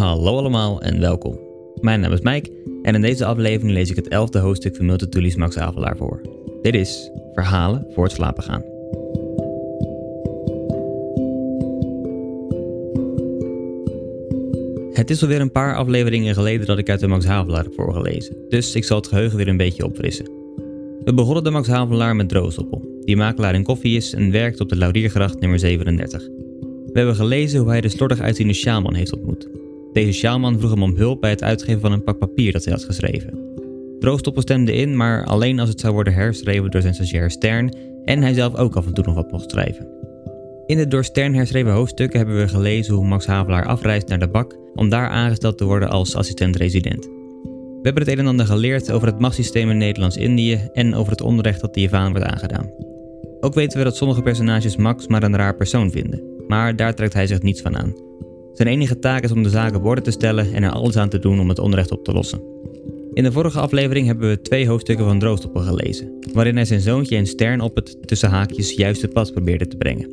Hallo allemaal en welkom. Mijn naam is Mike en in deze aflevering lees ik het elfde hoofdstuk van Multituli's Max Havelaar voor. Dit is Verhalen voor het slapen gaan. Het is alweer een paar afleveringen geleden dat ik uit de Max Havelaar heb voorgelezen, dus ik zal het geheugen weer een beetje opfrissen. We begonnen de Max Havelaar met Droostoppel, die makelaar in koffie is en werkt op de Lauriergracht nummer 37. We hebben gelezen hoe hij de slordig uitziende sjaalman heeft ontmoet. Deze sjaalman vroeg hem om hulp bij het uitgeven van een pak papier dat hij had geschreven. Droostoppel stemde in, maar alleen als het zou worden herschreven door zijn stagiair Stern en hij zelf ook af en toe nog wat mocht schrijven. In de door Stern herschreven hoofdstukken hebben we gelezen hoe Max Havelaar afreist naar de bak om daar aangesteld te worden als assistent-resident. We hebben het een en ander geleerd over het machtssysteem in Nederlands-Indië en over het onrecht dat de Javaan wordt aangedaan. Ook weten we dat sommige personages Max maar een raar persoon vinden, maar daar trekt hij zich niets van aan. Zijn enige taak is om de zaken op te stellen en er alles aan te doen om het onrecht op te lossen. In de vorige aflevering hebben we twee hoofdstukken van Droostoppel gelezen, waarin hij zijn zoontje en Stern op het tussen haakjes juiste pad probeerde te brengen.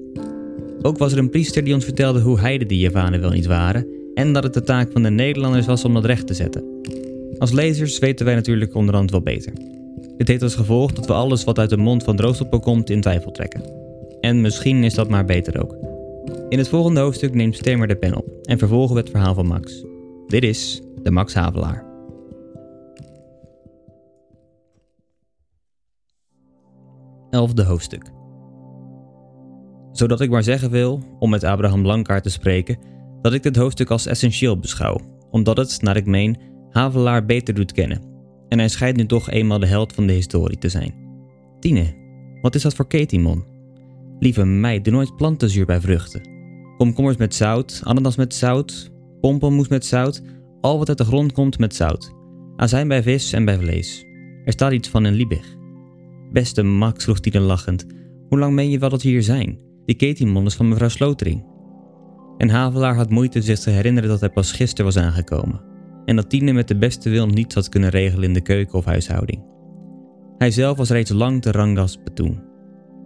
Ook was er een priester die ons vertelde hoe heide die Javanen wel niet waren en dat het de taak van de Nederlanders was om dat recht te zetten. Als lezers weten wij natuurlijk onderhand wel beter. Dit heeft als gevolg dat we alles wat uit de mond van Droostoppel komt in twijfel trekken. En misschien is dat maar beter ook. In het volgende hoofdstuk neemt Stemmer de pen op en vervolgen we het verhaal van Max. Dit is de Max Havelaar. Elfde hoofdstuk. Zodat ik maar zeggen wil, om met Abraham Blankaart te spreken, dat ik dit hoofdstuk als essentieel beschouw, omdat het, naar ik meen, Havelaar beter doet kennen. En hij schijnt nu toch eenmaal de held van de historie te zijn. Tine, wat is dat voor ketimon? Lieve meid, doe nooit plantenzuur bij vruchten. Komkommers met zout, ananas met zout, pompelmoes met zout, al wat uit de grond komt met zout. Azijn bij vis en bij vlees. Er staat iets van in Liebig. Beste Max, vroeg Tine lachend, hoe lang meen je wel dat we hier zijn? Die ketimon van mevrouw Slotering. En Havelaar had moeite zich te herinneren dat hij pas gisteren was aangekomen en dat Tine met de beste wil niets had kunnen regelen in de keuken of huishouding. Hij zelf was reeds lang te rangas betoen.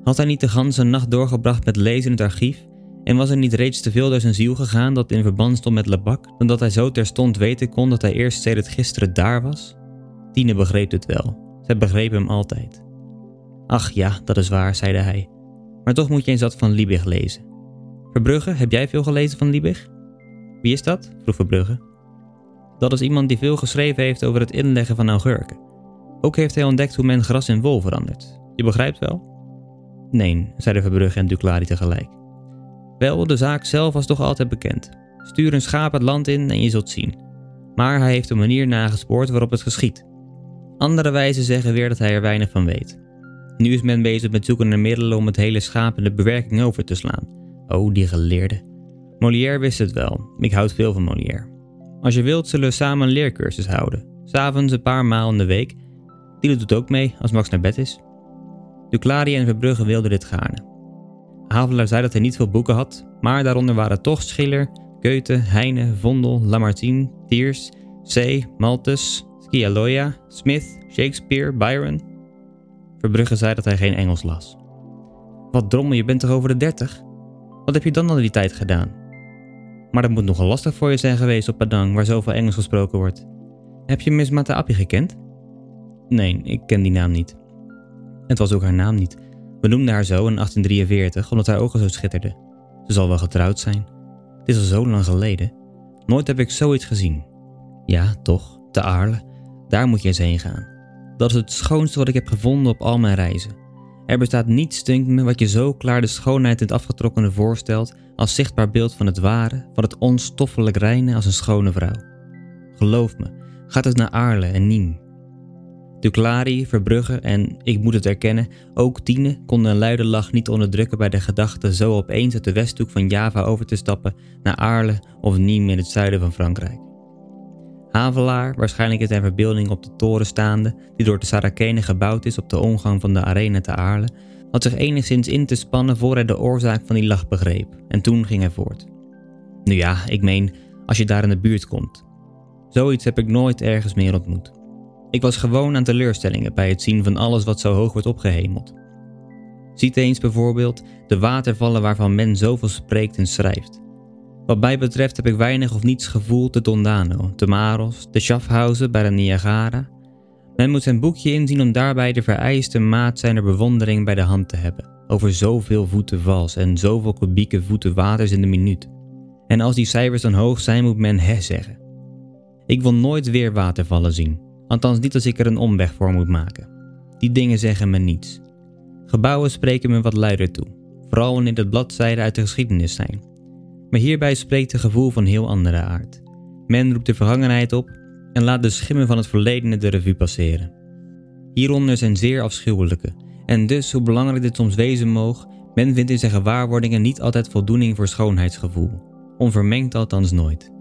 Had hij niet de ganse nacht doorgebracht met lezen in het archief en was er niet reeds te veel door zijn ziel gegaan dat in verband stond met Lebak, dan dat hij zo terstond weten kon dat hij eerst sedert gisteren daar was? Tine begreep het wel. Zij begreep hem altijd. Ach ja, dat is waar, zeide hij. Maar toch moet je eens wat van Liebig lezen. Verbrugge, heb jij veel gelezen van Liebig? Wie is dat? vroeg Verbrugge. Dat is iemand die veel geschreven heeft over het inleggen van augurken. Ook heeft hij ontdekt hoe men gras in wol verandert. Je begrijpt wel? Nee, zeiden Verbrugge en Duclari tegelijk. Wel, de zaak zelf was toch altijd bekend. Stuur een schaap het land in en je zult zien. Maar hij heeft een manier nagespoord waarop het geschiet. Andere wijzen zeggen weer dat hij er weinig van weet. Nu is men bezig met zoeken naar middelen om het hele schaap en de bewerking over te slaan. Oh, die geleerde. Molière wist het wel. Ik houd veel van Molière. Als je wilt, zullen we samen een leercursus houden. S'avonds een paar maal in de week. Die doet ook mee als Max naar bed is. Duclaria en Verbrugge wilden dit gaarne. Havelaar zei dat hij niet veel boeken had, maar daaronder waren toch Schiller, Goethe, Heine, Vondel, Lamartine, Thiers, C. Malthus, Scialoia, Smith, Shakespeare, Byron. Verbrugge zei dat hij geen Engels las. Wat drommel, je bent toch over de dertig? Wat heb je dan al die tijd gedaan? Maar dat moet nogal lastig voor je zijn geweest op Padang, waar zoveel Engels gesproken wordt. Heb je Miss Mataapi gekend? Nee, ik ken die naam niet. Het was ook haar naam niet. We noemden haar zo in 1843 omdat haar ogen zo schitterden. Ze zal wel getrouwd zijn. Het is al zo lang geleden. Nooit heb ik zoiets gezien. Ja, toch, te Aarle. Daar moet je eens heen gaan. Dat is het schoonste wat ik heb gevonden op al mijn reizen. Er bestaat niets, dunkt me, wat je zo klaar de schoonheid in het afgetrokkene voorstelt als zichtbaar beeld van het ware, van het onstoffelijk reine als een schone vrouw. Geloof me, gaat het naar Aarle en Niem. Duclari, Verbrugge en, ik moet het erkennen, ook Tine konden een luide lach niet onderdrukken bij de gedachte zo opeens uit de westhoek van Java over te stappen naar Aarle of Nîmes in het zuiden van Frankrijk. Havelaar, waarschijnlijk in zijn verbeelding op de toren staande, die door de Sarakenen gebouwd is op de omgang van de arena te Aarle, had zich enigszins in te spannen voor hij de oorzaak van die lach begreep, en toen ging hij voort. Nu ja, ik meen, als je daar in de buurt komt. Zoiets heb ik nooit ergens meer ontmoet. Ik was gewoon aan teleurstellingen bij het zien van alles wat zo hoog wordt opgehemeld. Ziet eens bijvoorbeeld de watervallen waarvan men zoveel spreekt en schrijft. Wat mij betreft heb ik weinig of niets gevoeld de Dondano, de Maros, de Schaffhausen bij de Niagara. Men moet zijn boekje inzien om daarbij de vereiste maat zijner bewondering bij de hand te hebben, over zoveel voeten vals en zoveel kubieke voeten waters in de minuut. En als die cijfers dan hoog zijn, moet men hè zeggen. Ik wil nooit weer watervallen zien, althans niet als ik er een omweg voor moet maken. Die dingen zeggen me niets. Gebouwen spreken me wat luider toe, vooral wanneer het bladzijden uit de geschiedenis zijn. Maar hierbij spreekt een gevoel van heel andere aard. Men roept de vergangenheid op en laat de schimmen van het verledene de revue passeren. Hieronder zijn zeer afschuwelijke, en dus hoe belangrijk dit soms wezen moog, men vindt in zijn gewaarwordingen niet altijd voldoening voor schoonheidsgevoel, onvermengd althans nooit.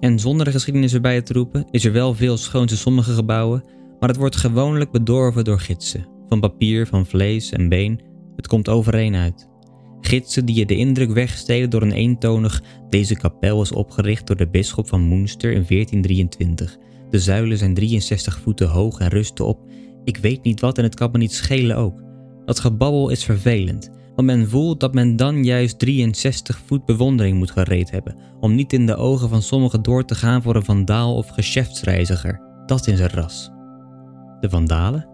En zonder de geschiedenis erbij te roepen, is er wel veel schoons in sommige gebouwen, maar het wordt gewoonlijk bedorven door gidsen, van papier, van vlees en been, het komt overeen uit. Gidsen die je de indruk wegstelen door een eentonig deze kapel is opgericht door de bisschop van Moenster in 1423. De zuilen zijn 63 voeten hoog en rusten op ik weet niet wat en het kan me niet schelen ook. Dat gebabbel is vervelend, want men voelt dat men dan juist 63 voet bewondering moet gereed hebben, om niet in de ogen van sommigen door te gaan voor een vandaal of geschäftsreiziger. Dat is een ras. De vandalen?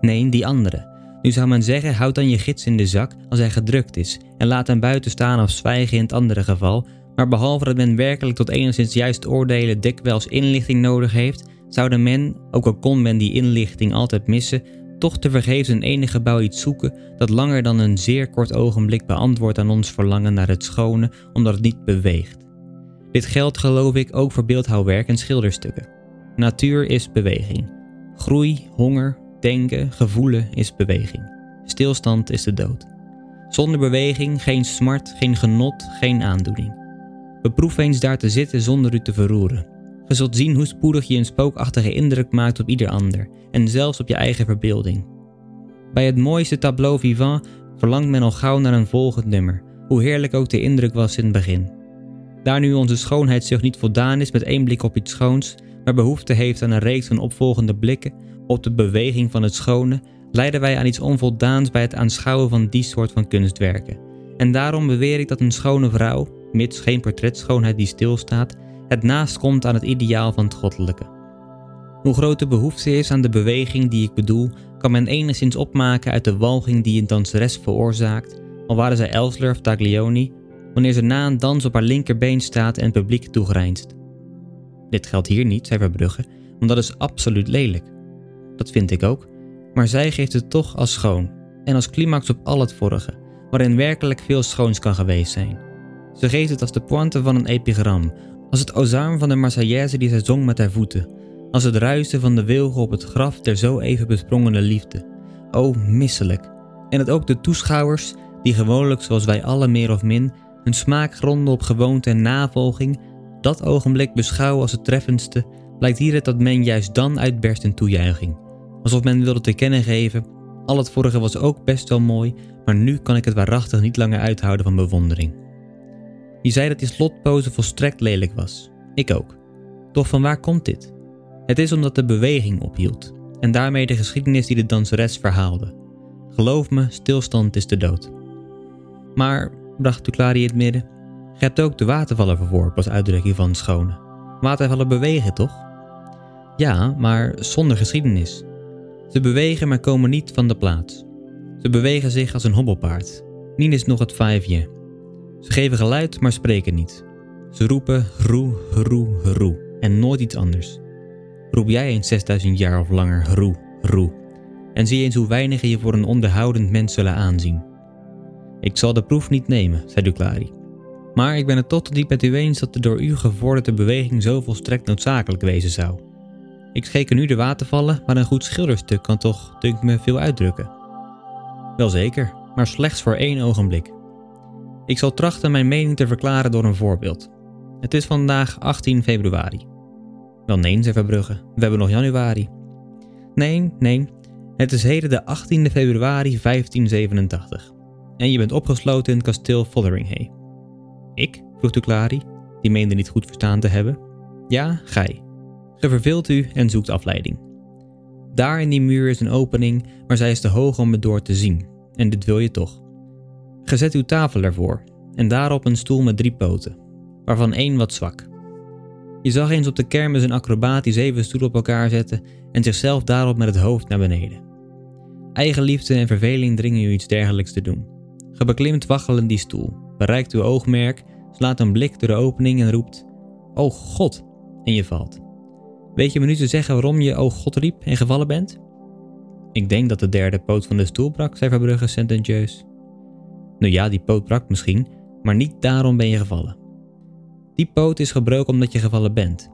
Nee, die andere. Nu zou men zeggen, houd dan je gids in de zak als hij gedrukt is en laat hem buiten staan of zwijgen in het andere geval, maar behalve dat men werkelijk tot enigszins juist oordelen dikwijls inlichting nodig heeft, zouden men, ook al kon men die inlichting altijd missen, toch te vergeefs in enig gebouw iets zoeken dat langer dan een zeer kort ogenblik beantwoordt aan ons verlangen naar het schone, omdat het niet beweegt. Dit geldt geloof ik ook voor beeldhouwwerk en schilderstukken. Natuur is beweging. Groei, honger, denken, gevoelen is beweging. Stilstand is de dood. Zonder beweging geen smart, geen genot, geen aandoening. Beproef eens daar te zitten zonder u te verroeren. Je zult zien hoe spoedig je een spookachtige indruk maakt op ieder ander en zelfs op je eigen verbeelding. Bij het mooiste tableau vivant verlangt men al gauw naar een volgend nummer, hoe heerlijk ook de indruk was in het begin. Daar nu onze schoonheidszucht niet voldaan is met één blik op iets schoons, maar behoefte heeft aan een reeks van opvolgende blikken op de beweging van het schone, leiden wij aan iets onvoldaans bij het aanschouwen van die soort van kunstwerken. En daarom beweer ik dat een schone vrouw, mits geen portretschoonheid die stilstaat, het naast komt aan het ideaal van het goddelijke. Hoe groot de behoefte is aan de beweging die ik bedoel, kan men enigszins opmaken uit de walging die een danseres veroorzaakt, al waren zij Elsler of Taglioni, wanneer ze na een dans op haar linkerbeen staat en het publiek toegrijnst. Dit geldt hier niet, zei Verbrugge, want dat is absoluut lelijk. Dat vind ik ook, maar zij geeft het toch als schoon en als climax op al het vorige, waarin werkelijk veel schoons kan geweest zijn. Ze geeft het als de pointe van een epigram, als het ozarm van de Marseillaise die zij zong met haar voeten, als het ruisen van de wilgen op het graf der zo even besprongene liefde. O, misselijk. En dat ook de toeschouwers, die gewoonlijk zoals wij allen meer of min, hun smaak gronden op gewoonte en navolging, dat ogenblik beschouwen als het treffendste, blijkt hieruit dat men juist dan uitberst in toejuiching. Alsof men wilde te kennen geven, al het vorige was ook best wel mooi, maar nu kan ik het waarachtig niet langer uithouden van bewondering. Je zei dat die slotpose volstrekt lelijk was. Ik ook. Toch van waar komt dit? Het is omdat de beweging ophield en daarmee de geschiedenis die de danseres verhaalde. Geloof me, stilstand is de dood. Maar, bracht Duclari het midden, je ook de watervallen verworpen als uitdrukking van schone. Watervallen bewegen toch? Ja, maar zonder geschiedenis. Ze bewegen maar komen niet van de plaats. Ze bewegen zich als een hobbelpaard. Nien is nog het vijfje. Ze geven geluid, maar spreken niet. Ze roepen roe, roe, roe en nooit iets anders. Roep jij eens 6000 jaar of langer roe, roe en zie eens hoe weinigen je voor een onderhoudend mens zullen aanzien. Ik zal de proef niet nemen, zei Duclari. Maar ik ben het tot diep met u eens dat de door u gevorderde beweging zo volstrekt noodzakelijk wezen zou. Ik scheken nu de watervallen, maar een goed schilderstuk kan toch, dunkt me, veel uitdrukken. Welzeker, maar slechts voor één ogenblik. Ik zal trachten mijn mening te verklaren door een voorbeeld. Het is vandaag 18 februari. Wel nee, zei Verbrugge, we hebben nog januari. Nee, nee, het is heden de 18 februari 1587. En je bent opgesloten in het kasteel Fotheringhay. Ik? vroeg Duclari, die meende niet goed verstaan te hebben. Ja, gij. Ge verveelt u en zoekt afleiding. Daar in die muur is een opening, maar zij is te hoog om het door te zien, en dit wil je toch. Gezet uw tafel ervoor, en daarop een stoel met drie poten, waarvan één wat zwak. Je zag eens op de kermis een acrobaat die zeven stoelen op elkaar zetten en zichzelf daarop met het hoofd naar beneden. Eigenliefde en verveling dringen u iets dergelijks te doen. Ge beklimt waggelend die stoel, bereikt uw oogmerk, slaat een blik door de opening en roept: O God! En je valt. Weet je me nu te zeggen waarom je O God riep en gevallen bent? Ik denk dat de derde poot van de stoel brak, zei Verbrugge sententieus. Nou ja, die poot brak misschien, maar niet daarom ben je gevallen. Die poot is gebroken omdat je gevallen bent.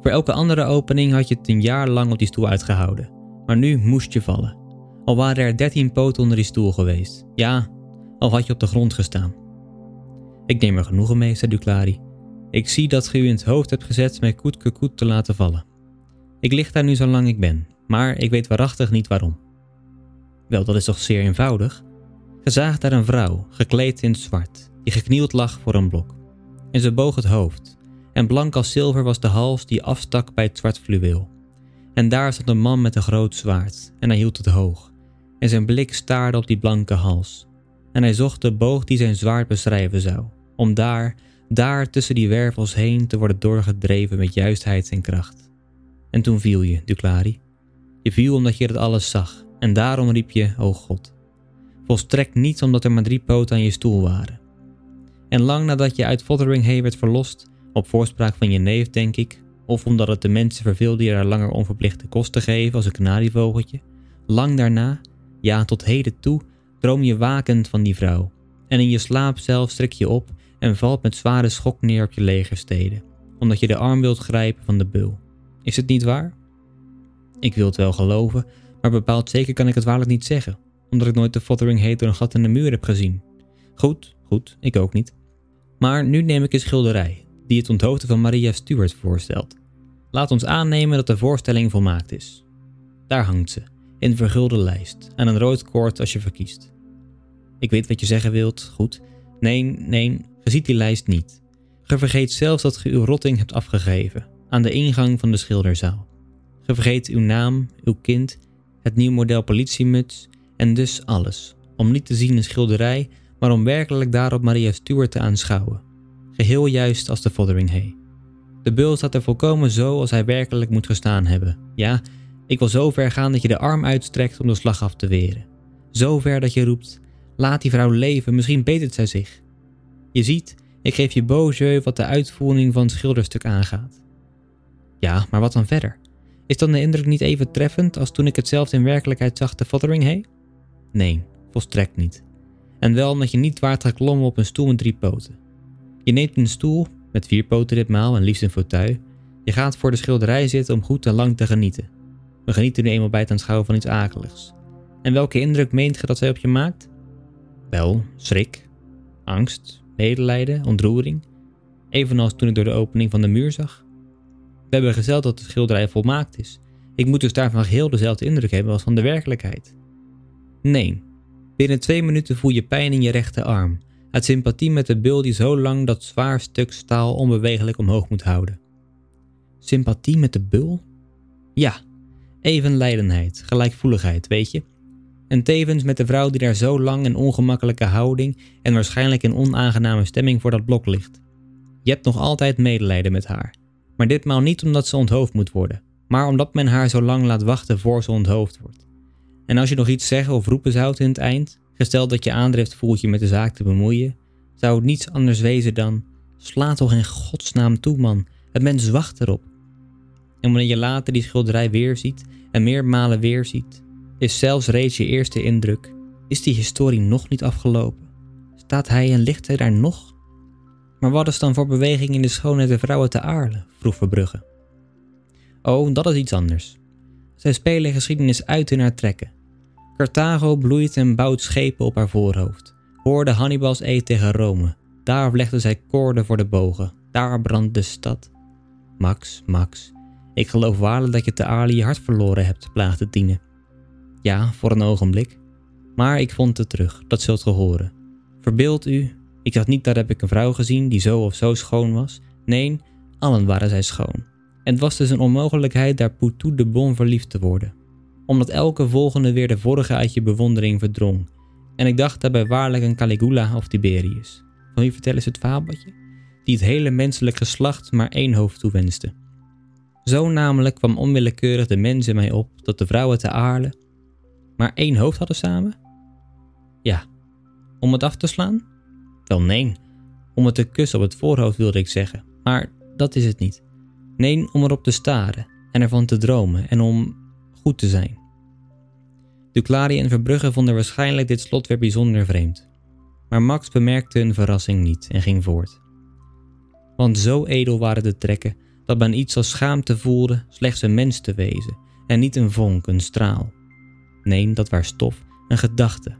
Voor elke andere opening had je het een jaar lang op die stoel uitgehouden, maar nu moest je vallen. Al waren er dertien poten onder die stoel geweest. Ja, al had je op de grond gestaan. Ik neem er genoegen mee, zei Duclari. Ik zie dat ge u in het hoofd hebt gezet mij koet te laten vallen. Ik lig daar nu zo lang ik ben, maar ik weet waarachtig niet waarom. Wel, dat is toch zeer eenvoudig? Gezaagd daar een vrouw, gekleed in zwart, die geknield lag voor een blok. En ze boog het hoofd, en blank als zilver was de hals die afstak bij het zwart fluweel. En daar stond een man met een groot zwaard, en hij hield het hoog, en zijn blik staarde op die blanke hals. En hij zocht de boog die zijn zwaard beschrijven zou, om daar, daar tussen die wervels heen te worden doorgedreven met juistheid en kracht. En toen viel je, Duclari. Je viel omdat je dat alles zag, en daarom riep je, o God. Volstrekt niet omdat er maar drie poten aan je stoel waren. En lang nadat je uit Fotheringhay werd verlost, op voorspraak van je neef denk ik, of omdat het de mensen verveelde je daar langer onverplichte kost te geven als een kanarievogeltje, lang daarna, ja tot heden toe, droom je wakend van die vrouw. En in je slaap zelf strik je op en valt met zware schok neer op je legersteden, omdat je de arm wilt grijpen van de beul. Is het niet waar? Ik wil het wel geloven, maar bepaald zeker kan ik het waarlijk niet zeggen, omdat ik nooit de Fothering door een gat in de muur heb gezien. Goed, goed, ik ook niet. Maar nu neem ik een schilderij, die het onthoofden van Maria Stuart voorstelt. Laat ons aannemen dat de voorstelling volmaakt is. Daar hangt ze, in vergulde lijst, aan een rood koord als je verkiest. Ik weet wat je zeggen wilt, goed. Nee, nee, ge ziet die lijst niet. Ge vergeet zelfs dat ge uw rotting hebt afgegeven, aan de ingang van de schilderzaal. Ge vergeet uw naam, uw kind, het nieuw model politiemuts en dus alles, om niet te zien een schilderij, maar om werkelijk daarop Maria Stuart te aanschouwen. Geheel juist als de Fotheringhay. De beul staat er volkomen zo als hij werkelijk moet gestaan hebben. Ja, ik wil zo ver gaan dat je de arm uitstrekt om de slag af te weren. Zo ver dat je roept: laat die vrouw leven, misschien betert zij zich. Je ziet, ik geef je beau wat de uitvoering van het schilderstuk aangaat. Ja, maar wat dan verder? Is dan de indruk niet even treffend als toen ik hetzelfde in werkelijkheid zag te Fotheringhay? Nee, volstrekt niet. En wel omdat je niet waard geklommen op een stoel met drie poten. Je neemt een stoel, met vier poten ditmaal en liefst een fauteuil. Je gaat voor de schilderij zitten om goed en lang te genieten. We genieten nu eenmaal bij het aanschouwen van iets akeligs. En welke indruk meent ge dat zij op je maakt? Wel, schrik, angst, medelijden, ontroering. Evenals toen ik door de opening van de muur zag. We hebben gezegd dat de schilderij volmaakt is. Ik moet dus daarvan heel dezelfde indruk hebben als van de werkelijkheid. Nee, binnen twee minuten voel je pijn in je rechterarm, uit sympathie met de bul die zo lang dat zwaar stuk staal onbewegelijk omhoog moet houden. Sympathie met de bul? Ja, even lijdenheid, gelijkvoeligheid, weet je? En tevens met de vrouw die daar zo lang in ongemakkelijke houding en waarschijnlijk in onaangename stemming voor dat blok ligt. Je hebt nog altijd medelijden met haar, maar ditmaal niet omdat ze onthoofd moet worden, maar omdat men haar zo lang laat wachten voor ze onthoofd wordt. En als je nog iets zeggen of roepen zou in het eind, gesteld dat je aandrift voelt je met de zaak te bemoeien, zou het niets anders wezen dan: sla toch in godsnaam toe, man, het mens wacht erop. En wanneer je later die schilderij weer ziet en meermalen weer ziet, is zelfs reeds je eerste indruk: is die historie nog niet afgelopen? Staat hij en ligt hij daar nog? Maar wat is dan voor beweging in de schoonheid der vrouwen te Aarle? vroeg Verbrugge. Oh, dat is iets anders. Zij spelen geschiedenis uit in haar trekken. Carthago bloeit en bouwt schepen op haar voorhoofd. Hoorde Hannibals eet tegen Rome. Daar legde zij koorden voor de bogen. Daar brandt de stad. Max, Max, ik geloof waarlijk dat je te Arlie je hart verloren hebt, plaagde Tine. Ja, voor een ogenblik. Maar ik vond het terug, dat zult ge horen. Verbeeld u, ik dacht niet dat heb ik een vrouw gezien die zo of zo schoon was. Nee, allen waren zij schoon. En het was dus een onmogelijkheid daar Poutou de Bon verliefd te worden. Omdat elke volgende weer de vorige uit je bewondering verdrong. En ik dacht daarbij waarlijk een Caligula of Tiberius. Van wie vertellen ze het fabeltje? Die het hele menselijk geslacht maar één hoofd toewenste. Zo namelijk kwam onwillekeurig de mens in mij op dat de vrouwen te Aarle maar één hoofd hadden samen? Ja. Om het af te slaan? Wel nee. Om het te kussen op het voorhoofd wilde ik zeggen. Maar dat is het niet. Nee, om erop te staren en ervan te dromen en om goed te zijn. Duclari en Verbrugge vonden waarschijnlijk dit slot weer bijzonder vreemd. Maar Max bemerkte hun verrassing niet en ging voort. Want zo edel waren de trekken dat men iets als schaamte voelde slechts een mens te wezen en niet een vonk, een straal. Nee, dat was stof, een gedachte.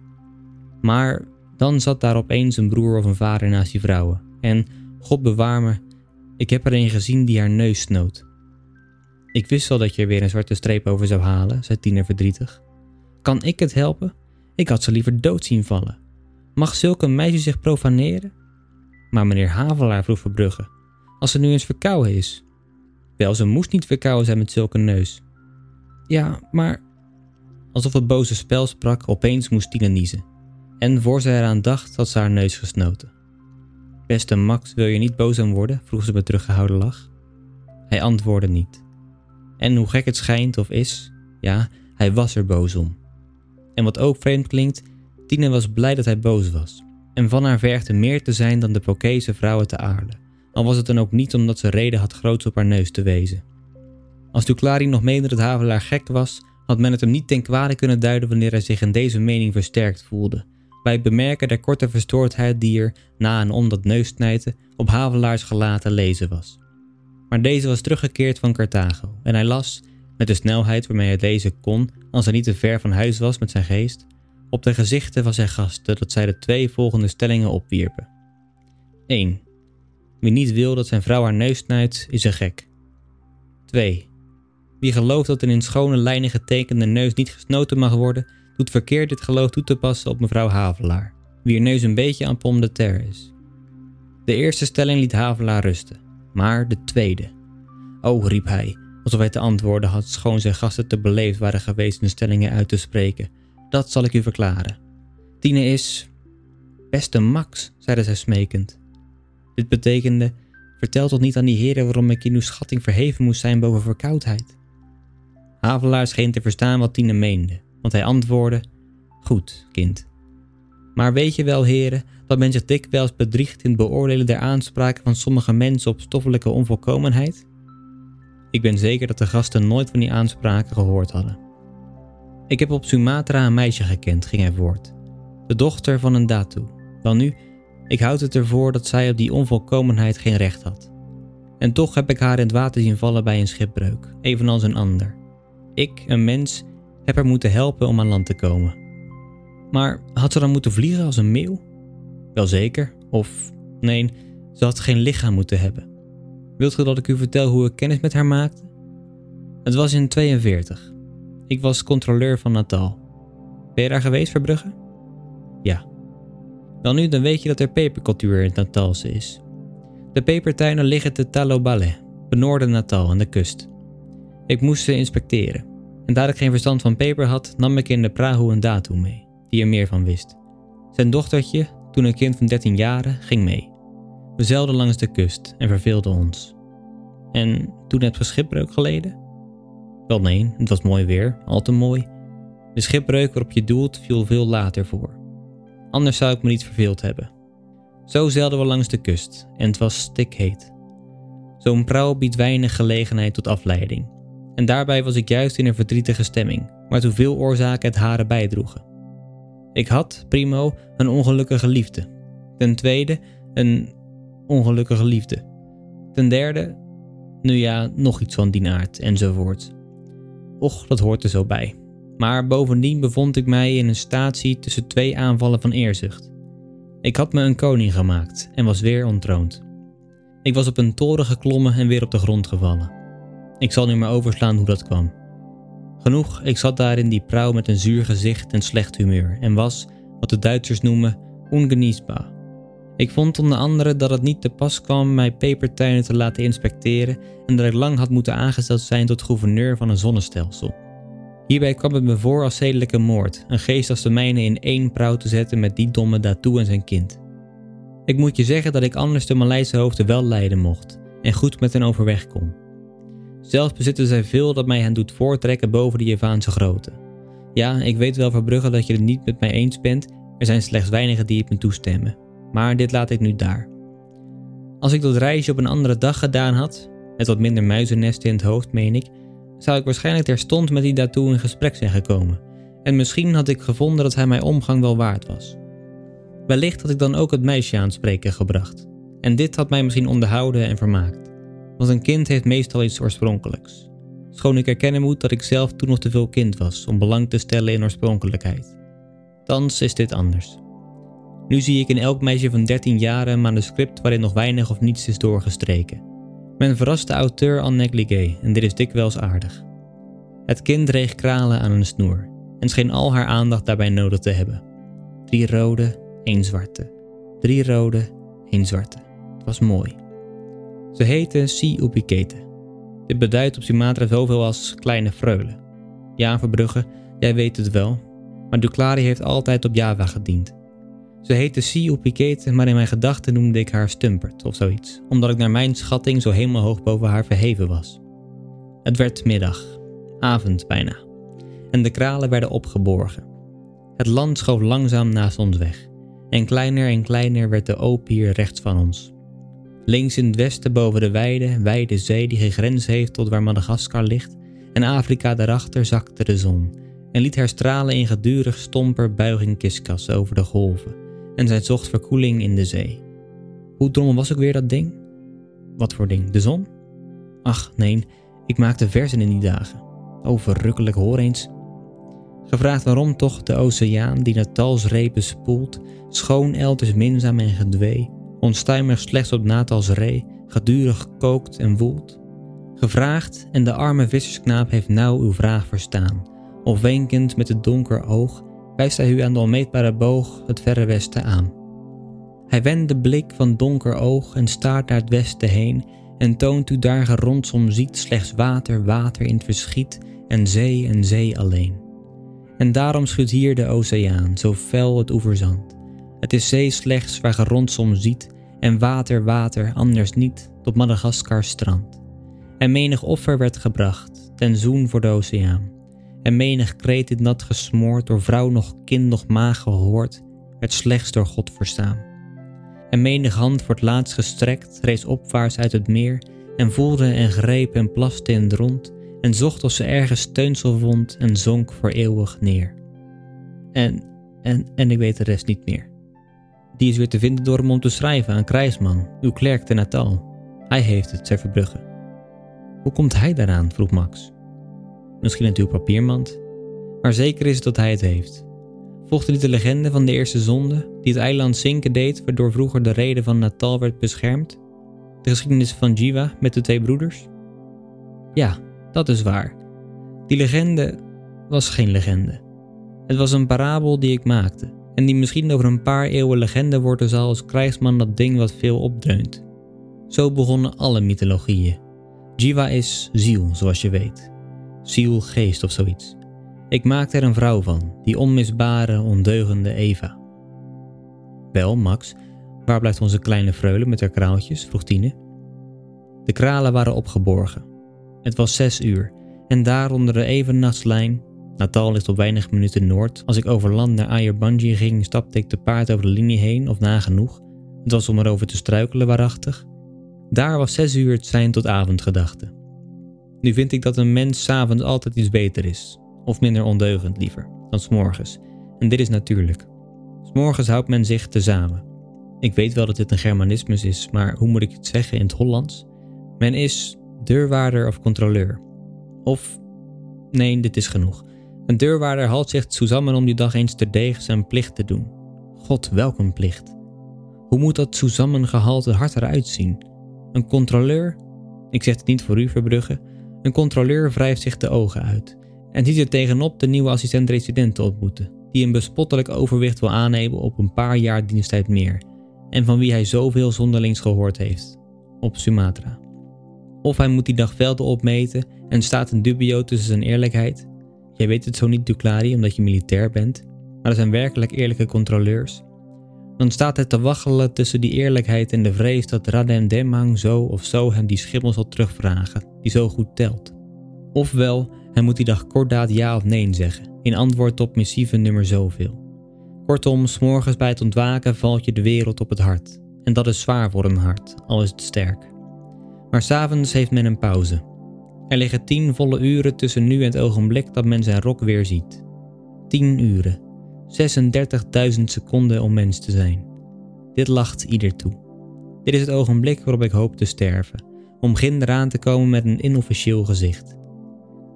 Maar dan zat daar opeens een broer of een vader naast die vrouwen. En, God bewaar me, ik heb er een gezien die haar neus snoot. Ik wist wel dat je er weer een zwarte streep over zou halen, zei Tiener verdrietig. Kan ik het helpen? Ik had ze liever dood zien vallen. Mag zulke meisje zich profaneren? Maar meneer Havelaar vroeg Verbrugge, als ze nu eens verkouden is. Wel, ze moest niet verkouden zijn met zulke neus. Ja, maar Alsof het boze spel sprak, opeens moest Tine niezen. En voor ze eraan dacht, had ze haar neus gesnoten. Beste Max, wil je niet boos aan worden? vroeg ze met teruggehouden lach. Hij antwoordde niet. En hoe gek het schijnt of is, ja, hij was er boos om. En wat ook vreemd klinkt, Tine was blij dat hij boos was. En van haar vergde meer te zijn dan de Pokese vrouwen te aarde. Al was het dan ook niet omdat ze reden had groots op haar neus te wezen. Als Duclari nog meende dat Havelaar gek was, had men het hem niet ten kwade kunnen duiden wanneer hij zich in deze mening versterkt voelde. Bij het bemerken der korte verstoordheid die er, na en om dat neussnijten, op Havelaars gelaten lezen was. Maar deze was teruggekeerd van Carthago en hij las, met de snelheid waarmee hij lezen kon als hij niet te ver van huis was met zijn geest, op de gezichten van zijn gasten dat zij de twee volgende stellingen opwierpen. 1. Wie niet wil dat zijn vrouw haar neus snijdt, is een gek. 2. Wie gelooft dat een in schone lijnen getekende neus niet gesnoten mag worden, doet verkeerd dit geloof toe te passen op mevrouw Havelaar, wier neus een beetje aan pomme de terre is. De eerste stelling liet Havelaar rusten, maar de tweede. Oh, riep hij, alsof hij te antwoorden had schoon zijn gasten te beleefd waren geweest de stellingen uit te spreken. Dat zal ik u verklaren. Tine is... Beste Max, zeide zij smekend. Dit betekende, vertel toch niet aan die heren waarom ik in uw schatting verheven moest zijn boven verkoudheid. Havelaar scheen te verstaan wat Tine meende, want hij antwoordde: Goed, kind. Maar weet je wel, heren, dat men zich dikwijls bedriegt in het beoordelen der aanspraken van sommige mensen op stoffelijke onvolkomenheid? Ik ben zeker dat de gasten nooit van die aanspraken gehoord hadden. Ik heb op Sumatra een meisje gekend, ging hij voort. De dochter van een datu. Welnu, ik houd het ervoor dat zij op die onvolkomenheid geen recht had. En toch heb ik haar in het water zien vallen bij een schipbreuk, evenals een ander. Ik, een mens, heb haar moeten helpen om aan land te komen. Maar had ze dan moeten vliegen als een meeuw? Welzeker, of nee, ze had geen lichaam moeten hebben. Wilt u dat ik u vertel hoe ik kennis met haar maakte? Het was in 42. Ik was controleur van Natal. Ben je daar geweest, Verbrugge? Ja. Wel nu, dan weet je dat er pepercultuur in het Natalse is. De pepertuinen liggen te Talobale, benoorden Natal aan de kust. Ik moest ze inspecteren. En daar ik geen verstand van peper had, nam ik in de Prahu een datu mee, die er meer van wist. Zijn dochtertje, toen een kind van 13 jaren, ging mee. We zeilden langs de kust en verveelden ons. En toen je schipbreuk geleden? Wel nee, het was mooi weer, al te mooi. De schipbreuk waarop je doelt viel veel later voor. Anders zou ik me niet verveeld hebben. Zo zeilden we langs de kust en het was stikheet. Zo'n prauw biedt weinig gelegenheid tot afleiding en daarbij was ik juist in een verdrietige stemming, waartoe veel oorzaken het haren bijdroegen. Ik had, primo, een ongelukkige liefde. Ten tweede, een ongelukkige liefde. Ten derde, Nu ja, nog iets van die aard, enzovoort. Och, dat hoort er zo bij. Maar bovendien bevond ik mij in een statie tussen twee aanvallen van eerzucht. Ik had me een koning gemaakt en was weer ontroond. Ik was op een toren geklommen en weer op de grond gevallen. Ik zal nu maar overslaan hoe dat kwam. Genoeg, ik zat daar in die prauw met een zuur gezicht en slecht humeur en was, wat de Duitsers noemen, ongeniesbaar. Ik vond onder andere dat het niet te pas kwam mij pepertuinen te laten inspecteren en dat ik lang had moeten aangesteld zijn tot gouverneur van een zonnestelsel. Hierbij kwam het me voor als zedelijke moord, een geest als de mijne in één prauw te zetten met die domme Datu en zijn kind. Ik moet je zeggen dat ik anders de Maleise hoofden wel leiden mocht en goed met hen overweg kon. Zelfs bezitten zij veel dat mij hen doet voortrekken boven de Javaanse grote. Ja, ik weet wel Verbrugge dat je het niet met mij eens bent, er zijn slechts weinigen die het me toestemmen. Maar dit laat ik nu daar. Als ik dat reisje op een andere dag gedaan had, met wat minder muizennesten in het hoofd meen ik, zou ik waarschijnlijk terstond met die daartoe in gesprek zijn gekomen. En misschien had ik gevonden dat hij mijn omgang wel waard was. Wellicht had ik dan ook het meisje aan het spreken gebracht. En dit had mij misschien onderhouden en vermaakt. Want een kind heeft meestal iets oorspronkelijks. Schoon ik erkennen moet dat ik zelf toen nog te veel kind was om belang te stellen in oorspronkelijkheid. Thans is dit anders. Nu zie ik in elk meisje van 13 jaar een manuscript waarin nog weinig of niets is doorgestreken. Men verrast de auteur en négligé en dit is dikwijls aardig. Het kind dreeg kralen aan een snoer en scheen al haar aandacht daarbij nodig te hebben. Drie rode, één zwarte. Drie rode, één zwarte. Het was mooi. Ze heette Si Upikete. Dit beduidt op Sumatra zoveel als kleine freule. Ja, Verbrugge, jij weet het wel, maar Duclari heeft altijd op Java gediend. Ze heette Si Upikete, maar in mijn gedachten noemde ik haar Stumpert of zoiets, omdat ik naar mijn schatting zo helemaal hoog boven haar verheven was. Het werd middag, avond bijna, en de kralen werden opgeborgen. Het land schoof langzaam naast ons weg, en kleiner en kleiner werd de Opier rechts van ons. Links in het westen boven de wijde, wijde zee die geen grens heeft tot waar Madagaskar ligt, en Afrika daarachter zakte de zon en liet haar stralen in gedurig stomper buiging kiskassen over de golven en zij zocht verkoeling in de zee. Hoe drommel was ook weer dat ding? Wat voor ding? De zon? Ach, nee, ik maakte versen in die dagen. O, verrukkelijk, hoor eens. Gevraagd waarom toch de oceaan die Natals repen spoelt, schoon elders minzaam en gedwee, onstuimig slechts op Natals ree, gedurig kookt en woelt? Gevraagd en de arme vissersknaap heeft nauw uw vraag verstaan, of wenkend met het donker oog, wijst hij u aan de onmeetbare boog het verre westen aan. Hij wendt de blik van donker oog en staart naar het westen heen en toont u daar gerondsom ziet slechts water, water in het verschiet en zee en zee alleen. En daarom schudt hier de oceaan, zo fel het oeverzand. Het is zee slechts waar gerondsom ziet en water, water, anders niet, tot Madagaskar strand. En menig offer werd gebracht, ten zoen voor de oceaan. En menig kreet dit nat gesmoord, door vrouw nog kind nog maag gehoord, werd slechts door God verstaan. En menig hand wordt laatst gestrekt, rees opwaarts uit het meer, en voelde en greep en plaste in het rond, en zocht of ze ergens steunsel vond, en zonk voor eeuwig neer. En, en, en ik weet de rest niet meer. Die is weer te vinden door hem om te schrijven aan Krijsman, uw klerk te Natal. Hij heeft het, zei Verbrugge. Hoe komt hij daaraan? vroeg Max. Misschien een uw papiermand. Maar zeker is het dat hij het heeft. Volgde niet de legende van de eerste zonde, die het eiland zinken deed, waardoor vroeger de reden van Natal werd beschermd? De geschiedenis van Jiva met de twee broeders? Ja, dat is waar. Die legende was geen legende. Het was een parabel die ik maakte, en die misschien over een paar eeuwen legende worden zal als krijgsman dat ding wat veel opdreunt. Zo begonnen alle mythologieën. Jiva is ziel, zoals je weet ziel, geest of zoiets. Ik maakte er een vrouw van, die onmisbare, ondeugende Eva. Wel, Max, waar blijft onze kleine freule met haar kraaltjes? vroeg Tine. De kralen waren opgeborgen. Het was zes uur en daar onder de evennachtlijn, Natal ligt op weinig minuten noord, als ik over land naar Ayerbanji ging, stapte ik te paard over de linie heen of nagenoeg. Het was om erover te struikelen waarachtig. Daar was zes uur het zijn tot avondgedachte. Nu vind ik dat een mens s'avonds altijd iets beter is, of minder ondeugend liever, dan s'morgens. En dit is natuurlijk. S'morgens houdt men zich tezamen. Ik weet wel dat dit een Germanismus is, maar hoe moet ik het zeggen in het Hollands? Men is, deurwaarder of controleur. Of, nee, dit is genoeg. Een deurwaarder haalt zich samen om die dag eens terdege zijn plicht te doen. God, welk een plicht. Hoe moet dat gehalte hart eruit zien? Een controleur? Ik zeg het niet voor u, Verbrugge. Een controleur wrijft zich de ogen uit en ziet er tegenop de nieuwe assistent-resident te ontmoeten, die een bespottelijk overwicht wil aannemen op een paar jaar diensttijd meer en van wie hij zoveel zonderlings gehoord heeft, op Sumatra. Of hij moet die dag velden opmeten en staat een dubio tussen zijn eerlijkheid. Jij weet het zo niet, Duclari, omdat je militair bent, maar er zijn werkelijk eerlijke controleurs. Dan staat hij te waggelen tussen die eerlijkheid en de vrees dat Radem Demang zo of zo hem die schimmel zal terugvragen, die zo goed telt. Ofwel, hij moet die dag kordaat ja of nee zeggen, in antwoord op missieve nummer zoveel. Kortom, s'morgens bij het ontwaken valt je de wereld op het hart. En dat is zwaar voor een hart, al is het sterk. Maar s'avonds heeft men een pauze. Er liggen tien volle uren tussen nu en het ogenblik dat men zijn rok weer ziet. Tien uren. 36.000 seconden om mens te zijn. Dit lacht ieder toe. Dit is het ogenblik waarop ik hoop te sterven, om ginder aan te komen met een inofficieel gezicht.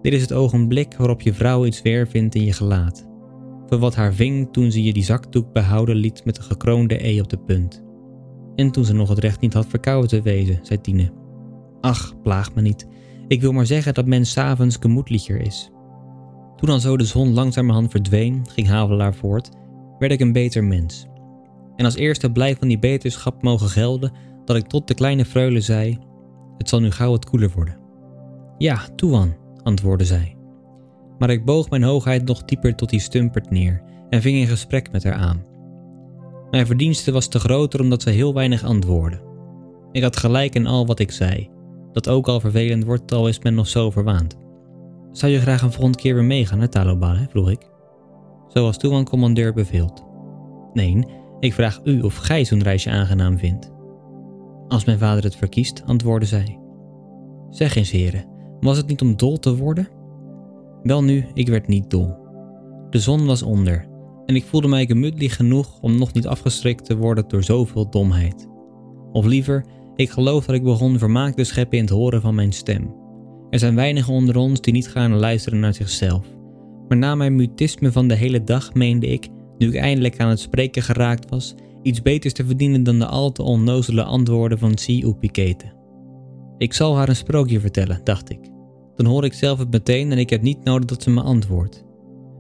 Dit is het ogenblik waarop je vrouw iets weer vindt in je gelaat, voor wat haar ving toen ze je die zakdoek behouden liet met de gekroonde E op de punt. En toen ze nog het recht niet had verkouden te wezen, zei Tine. Ach, plaag me niet. Ik wil maar zeggen dat men s'avonds gemoedlicher is. Toen dan zo de zon langzamerhand verdween, ging Havelaar voort, werd ik een beter mens. En als eerste blij van die beterschap mogen gelden dat ik tot de kleine freule zei: Het zal nu gauw wat koeler worden. Ja, Toewan, antwoordde zij. Maar ik boog mijn hoogheid nog dieper tot die stumpert neer en ving een gesprek met haar aan. Mijn verdienste was te groter omdat zij heel weinig antwoordde. Ik had gelijk in al wat ik zei, dat ook al vervelend wordt, al is men nog zo verwaand. Zou je graag een volgende keer weer meegaan naar Talobale? vroeg ik. Zoals toen commandeur beveelt. Nee, ik vraag u of gij zo'n reisje aangenaam vindt. Als mijn vader het verkiest, antwoordde zij. Zeg eens, heren, was het niet om dol te worden? Welnu, ik werd niet dol. De zon was onder en ik voelde mij gemütlich genoeg om nog niet afgestrikt te worden door zoveel domheid. Of liever, ik geloof dat ik begon vermaak te scheppen in het horen van mijn stem. Er zijn weinigen onder ons die niet gaan luisteren naar zichzelf. Maar na mijn mutisme van de hele dag meende ik, nu ik eindelijk aan het spreken geraakt was, iets beters te verdienen dan de al te onnozele antwoorden van Si Upikete. Ik zal haar een sprookje vertellen, dacht ik. Dan hoor ik zelf het meteen en ik heb niet nodig dat ze me antwoordt.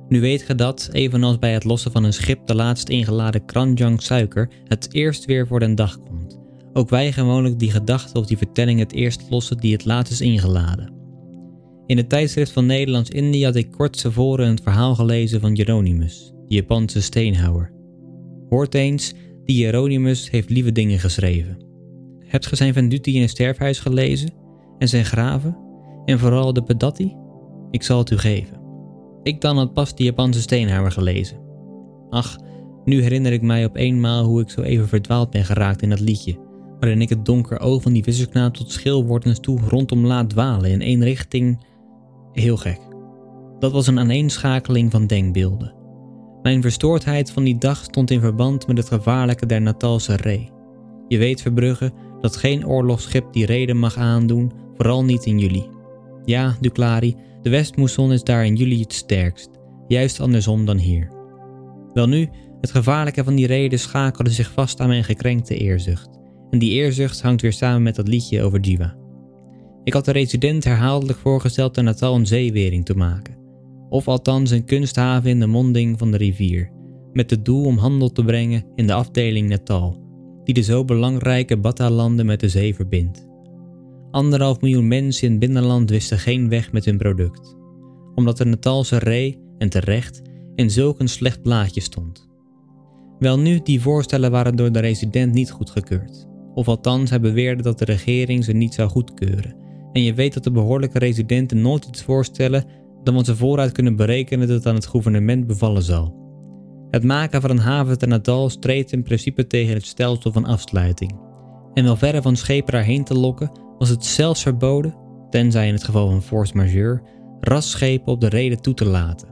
Nu weet ge dat, evenals bij het lossen van een schip de laatst ingeladen kranjang suiker het eerst weer voor den dag komt. Ook wij gewoonlijk die gedachte of die vertelling het eerst lossen die het laatst is ingeladen. In het tijdschrift van Nederlands-Indië had ik kort tevoren een verhaal gelezen van Jeronimus, de Japanse steenhouwer. Hoort eens, die Jeronimus heeft lieve dingen geschreven. Hebt ge zijn Venduti in een sterfhuis gelezen? En zijn graven? En vooral de Pedatti? Ik zal het u geven. Ik dan had pas de Japanse steenhouwer gelezen. Ach, nu herinner ik mij op eenmaal hoe ik zo even verdwaald ben geraakt in dat liedje, waarin ik het donker oog van die vissersknaap tot schilwordens toe rondom laat dwalen in één richting Heel gek. Dat was een aaneenschakeling van denkbeelden. Mijn verstoordheid van die dag stond in verband met het gevaarlijke der Natalse ree. Je weet, Verbrugge, dat geen oorlogsschip die reden mag aandoen, vooral niet in juli. Ja, Duclari, de Westmoesson is daar in juli het sterkst, juist andersom dan hier. Welnu, het gevaarlijke van die reden schakelde zich vast aan mijn gekrenkte eerzucht. En die eerzucht hangt weer samen met dat liedje over Jiva. Ik had de resident herhaaldelijk voorgesteld de Natal een zeewering te maken, of althans een kunsthaven in de monding van de rivier, met het doel om handel te brengen in de afdeling Natal, die de zo belangrijke Bata-landen met de zee verbindt. Anderhalf miljoen mensen in het binnenland wisten geen weg met hun product, omdat de Natalse ree, en terecht, in zulk een slecht blaadje stond. Welnu, die voorstellen waren door de resident niet goedgekeurd, of althans hij beweerde dat de regering ze niet zou goedkeuren en je weet dat de behoorlijke residenten nooit iets voorstellen dan wat ze vooruit kunnen berekenen dat het aan het gouvernement bevallen zal. Het maken van een haven ten Natal streed in principe tegen het stelsel van afsluiting. En wel verre van schepen daarheen te lokken, was het zelfs verboden, tenzij in het geval van force majeure, rasschepen op de reden toe te laten.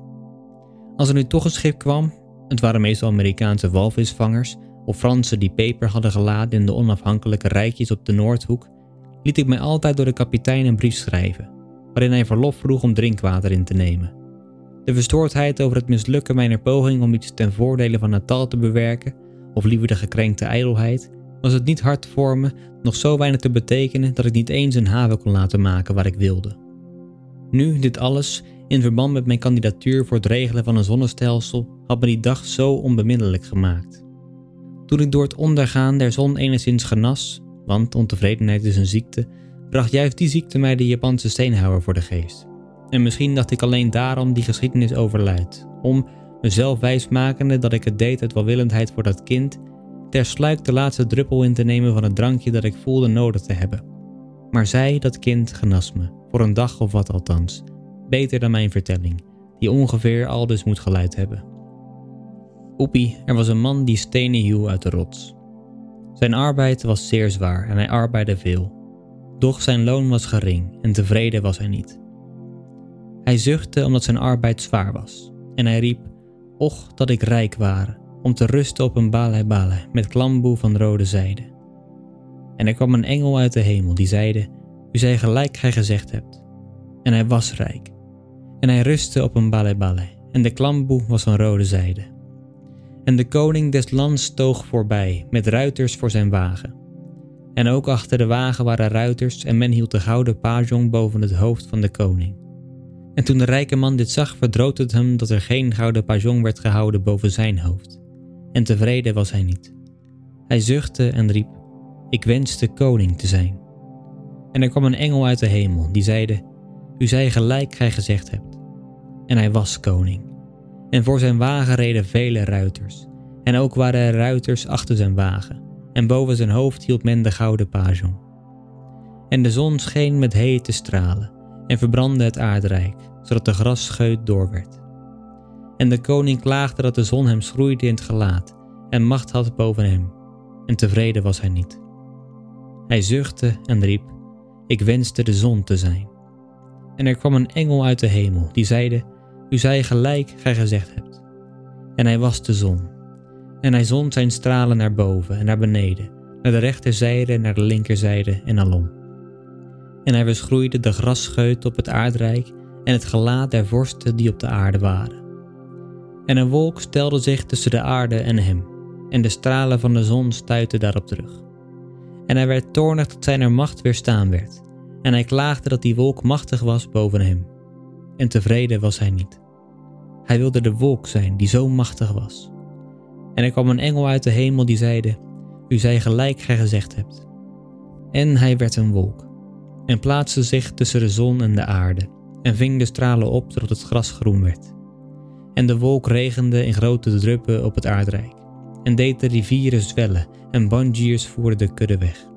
Als er nu toch een schip kwam, het waren meestal Amerikaanse walvisvangers of Fransen die peper hadden geladen in de onafhankelijke rijkjes op de Noordhoek, liet ik mij altijd door de kapitein een brief schrijven, waarin hij verlof vroeg om drinkwater in te nemen. De verstoordheid over het mislukken mijner poging om iets ten voordele van Natal te bewerken, of liever de gekrenkte ijdelheid, was het niet hard voor me nog zo weinig te betekenen dat ik niet eens een haven kon laten maken waar ik wilde. Nu, dit alles, in verband met mijn kandidatuur voor het regelen van een zonnestelsel, had me die dag zo onbeminnelijk gemaakt. Toen ik door het ondergaan der zon enigszins genas, want ontevredenheid is een ziekte, bracht juist die ziekte mij de Japanse steenhouwer voor de geest. En misschien dacht ik alleen daarom die geschiedenis overluid, om, mezelf wijsmakende dat ik het deed uit welwillendheid voor dat kind, tersluik de laatste druppel in te nemen van het drankje dat ik voelde nodig te hebben. Maar zij, dat kind, genas me, voor een dag of wat althans, beter dan mijn vertelling, die ongeveer al dus moet geluid hebben. Oepie, er was een man die stenen hieuw uit de rots. Zijn arbeid was zeer zwaar en hij arbeidde veel. Doch zijn loon was gering en tevreden was hij niet. Hij zuchtte omdat zijn arbeid zwaar was en hij riep: Och, dat ik rijk ware, om te rusten op een balai met klamboe van rode zijde. En er kwam een engel uit de hemel die zeide: U zij gelijk gij gezegd hebt. En hij was rijk. En hij rustte op een balai en de klamboe was van rode zijde. En de koning des lands stoog voorbij met ruiters voor zijn wagen. En ook achter de wagen waren ruiters en men hield de gouden pajong boven het hoofd van de koning. En toen de rijke man dit zag, verdroot het hem dat er geen gouden pajong werd gehouden boven zijn hoofd. En tevreden was hij niet. Hij zuchtte en riep: Ik wenste koning te zijn. En er kwam een engel uit de hemel, die zeide: U zij gelijk gij gezegd hebt. En hij was koning. En voor zijn wagen reden vele ruiters. En ook waren er ruiters achter zijn wagen. En boven zijn hoofd hield men de gouden pajong. En de zon scheen met hete stralen en verbrandde het aardrijk, zodat de grasscheut doorwerd. En de koning klaagde dat de zon hem schroeide in het gelaat en macht had boven hem, en tevreden was hij niet. Hij zuchtte en riep: Ik wenste de zon te zijn. En er kwam een engel uit de hemel, die zeide: U zij gelijk gij gezegd hebt. En hij was de zon. En hij zond zijn stralen naar boven en naar beneden, naar de rechterzijde, naar de linkerzijde en alom. En hij verschroeide de grasscheut op het aardrijk en het gelaat der vorsten die op de aarde waren. En een wolk stelde zich tussen de aarde en hem, en de stralen van de zon stuitten daarop terug. En hij werd toornig dat zijn macht weerstaan werd, en hij klaagde dat die wolk machtig was boven hem. En tevreden was hij niet. Hij wilde de wolk zijn die zo machtig was. En er kwam een engel uit de hemel die zeide: U zij gelijk gij gezegd hebt. En hij werd een wolk, en plaatste zich tussen de zon en de aarde, en ving de stralen op zodat het gras groen werd. En de wolk regende in grote druppen op het aardrijk, en deed de rivieren zwellen, en banjiers voerden de kudde weg.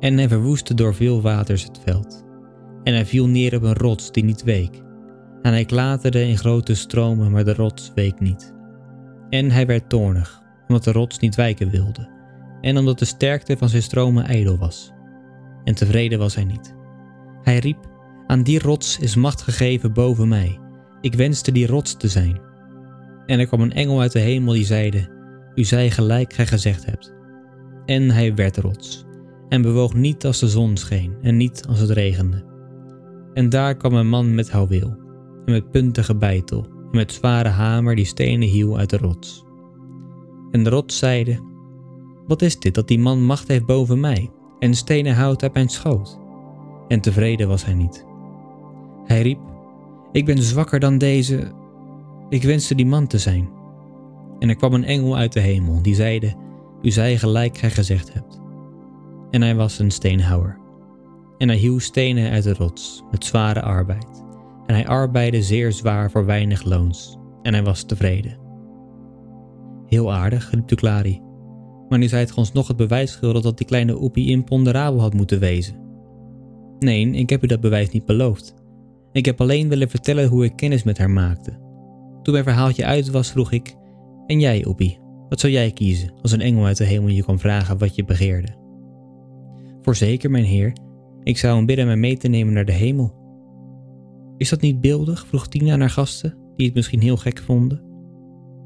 En hij verwoestte door veel waters het veld. En hij viel neer op een rots die niet week. En hij klaterde in grote stromen, maar de rots week niet. En hij werd toornig, omdat de rots niet wijken wilde, en omdat de sterkte van zijn stromen ijdel was. En tevreden was hij niet. Hij riep: Aan die rots is macht gegeven boven mij. Ik wenste die rots te zijn. En er kwam een engel uit de hemel die zeide: U zij gelijk gij gezegd hebt. En hij werd rots, en bewoog niet als de zon scheen en niet als het regende. En daar kwam een man met houweel, en met puntige bijtel, en met zware hamer die stenen hiel uit de rots. En de rots zeide: Wat is dit dat die man macht heeft boven mij, en stenen houdt uit mijn schoot? En tevreden was hij niet. Hij riep: Ik ben zwakker dan deze. Ik wenste die man te zijn. En er kwam een engel uit de hemel, die zeide: U zij gelijk gij gezegd hebt. En hij was een steenhouwer. En hij hieuw stenen uit de rots, met zware arbeid. En hij arbeidde zeer zwaar voor weinig loons. En hij was tevreden. Heel aardig, riep Clary. Maar nu zijt ge ons nog het bewijs schuldig dat die kleine Oepie imponderabel had moeten wezen. Nee, ik heb u dat bewijs niet beloofd. Ik heb alleen willen vertellen hoe ik kennis met haar maakte. Toen mijn verhaaltje uit was, vroeg ik: En jij, Oepie, wat zou jij kiezen als een engel uit de hemel je kon vragen wat je begeerde? Voorzeker, mijn heer, ik zou hem bidden mij mee te nemen naar de hemel. Is dat niet beeldig? vroeg Tina naar gasten die het misschien heel gek vonden.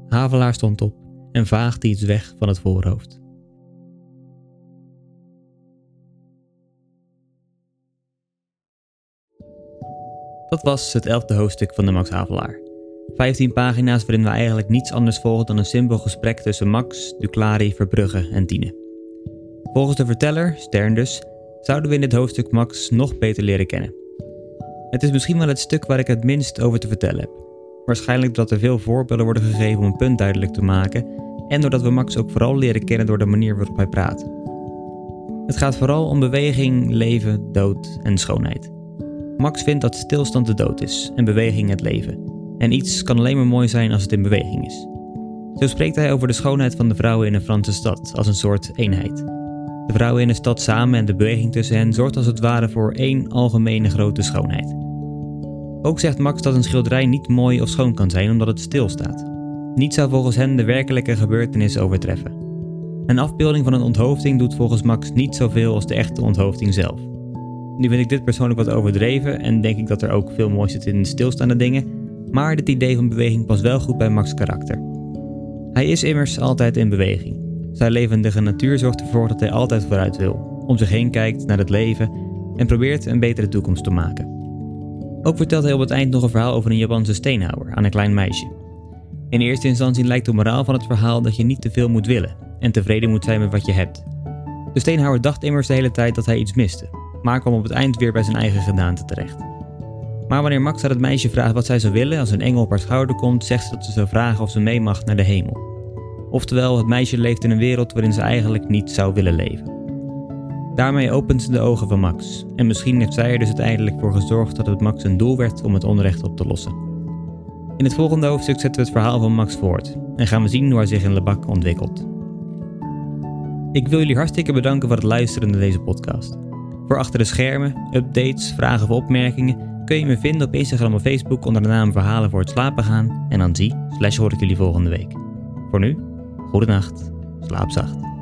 Havelaar stond op en vaagde iets weg van het voorhoofd. Dat was het elfde hoofdstuk van de Max Havelaar. 15 pagina's waarin we eigenlijk niets anders volgen dan een simpel gesprek tussen Max, Duclari, Verbrugge en Tine. Volgens de verteller, Sterndus zouden we in dit hoofdstuk Max nog beter leren kennen. Het is misschien wel het stuk waar ik het minst over te vertellen heb. Waarschijnlijk doordat er veel voorbeelden worden gegeven om een punt duidelijk te maken en doordat we Max ook vooral leren kennen door de manier waarop hij praat. Het gaat vooral om beweging, leven, dood en schoonheid. Max vindt dat stilstand de dood is en beweging het leven. En iets kan alleen maar mooi zijn als het in beweging is. Zo spreekt hij over de schoonheid van de vrouwen in een Franse stad als een soort eenheid. De vrouwen in de stad samen en de beweging tussen hen zorgt als het ware voor één algemene grote schoonheid. Ook zegt Max dat een schilderij niet mooi of schoon kan zijn omdat het stilstaat. Niet zou volgens hen de werkelijke gebeurtenis overtreffen. Een afbeelding van een onthoofding doet volgens Max niet zoveel als de echte onthoofding zelf. Nu vind ik dit persoonlijk wat overdreven en denk ik dat er ook veel moois zit in stilstaande dingen, maar dit idee van beweging past wel goed bij Max' karakter. Hij is immers altijd in beweging. Zijn levendige natuur zorgt ervoor dat hij altijd vooruit wil, om zich heen kijkt naar het leven en probeert een betere toekomst te maken. Ook vertelt hij op het eind nog een verhaal over een Japanse steenhouwer aan een klein meisje. In eerste instantie lijkt de moraal van het verhaal dat je niet te veel moet willen en tevreden moet zijn met wat je hebt. De steenhouwer dacht immers de hele tijd dat hij iets miste, maar kwam op het eind weer bij zijn eigen gedaante terecht. Maar wanneer Max aan het meisje vraagt wat zij zou willen als een engel op haar schouder komt, zegt ze dat ze zou vragen of ze mee mag naar de hemel. Oftewel, het meisje leeft in een wereld waarin ze eigenlijk niet zou willen leven. Daarmee opent ze de ogen van Max, en misschien heeft zij er dus uiteindelijk voor gezorgd dat het Max een doel werd om het onrecht op te lossen. In het volgende hoofdstuk zetten we het verhaal van Max voort en gaan we zien hoe hij zich in Lebak ontwikkelt. Ik wil jullie hartstikke bedanken voor het luisteren naar deze podcast. Voor achter de schermen, updates, vragen of opmerkingen kun je me vinden op Instagram of Facebook onder de naam Verhalen voor het slapen gaan en dan zie slash hoor ik jullie volgende week. Voor nu, goede nacht, slaap zacht.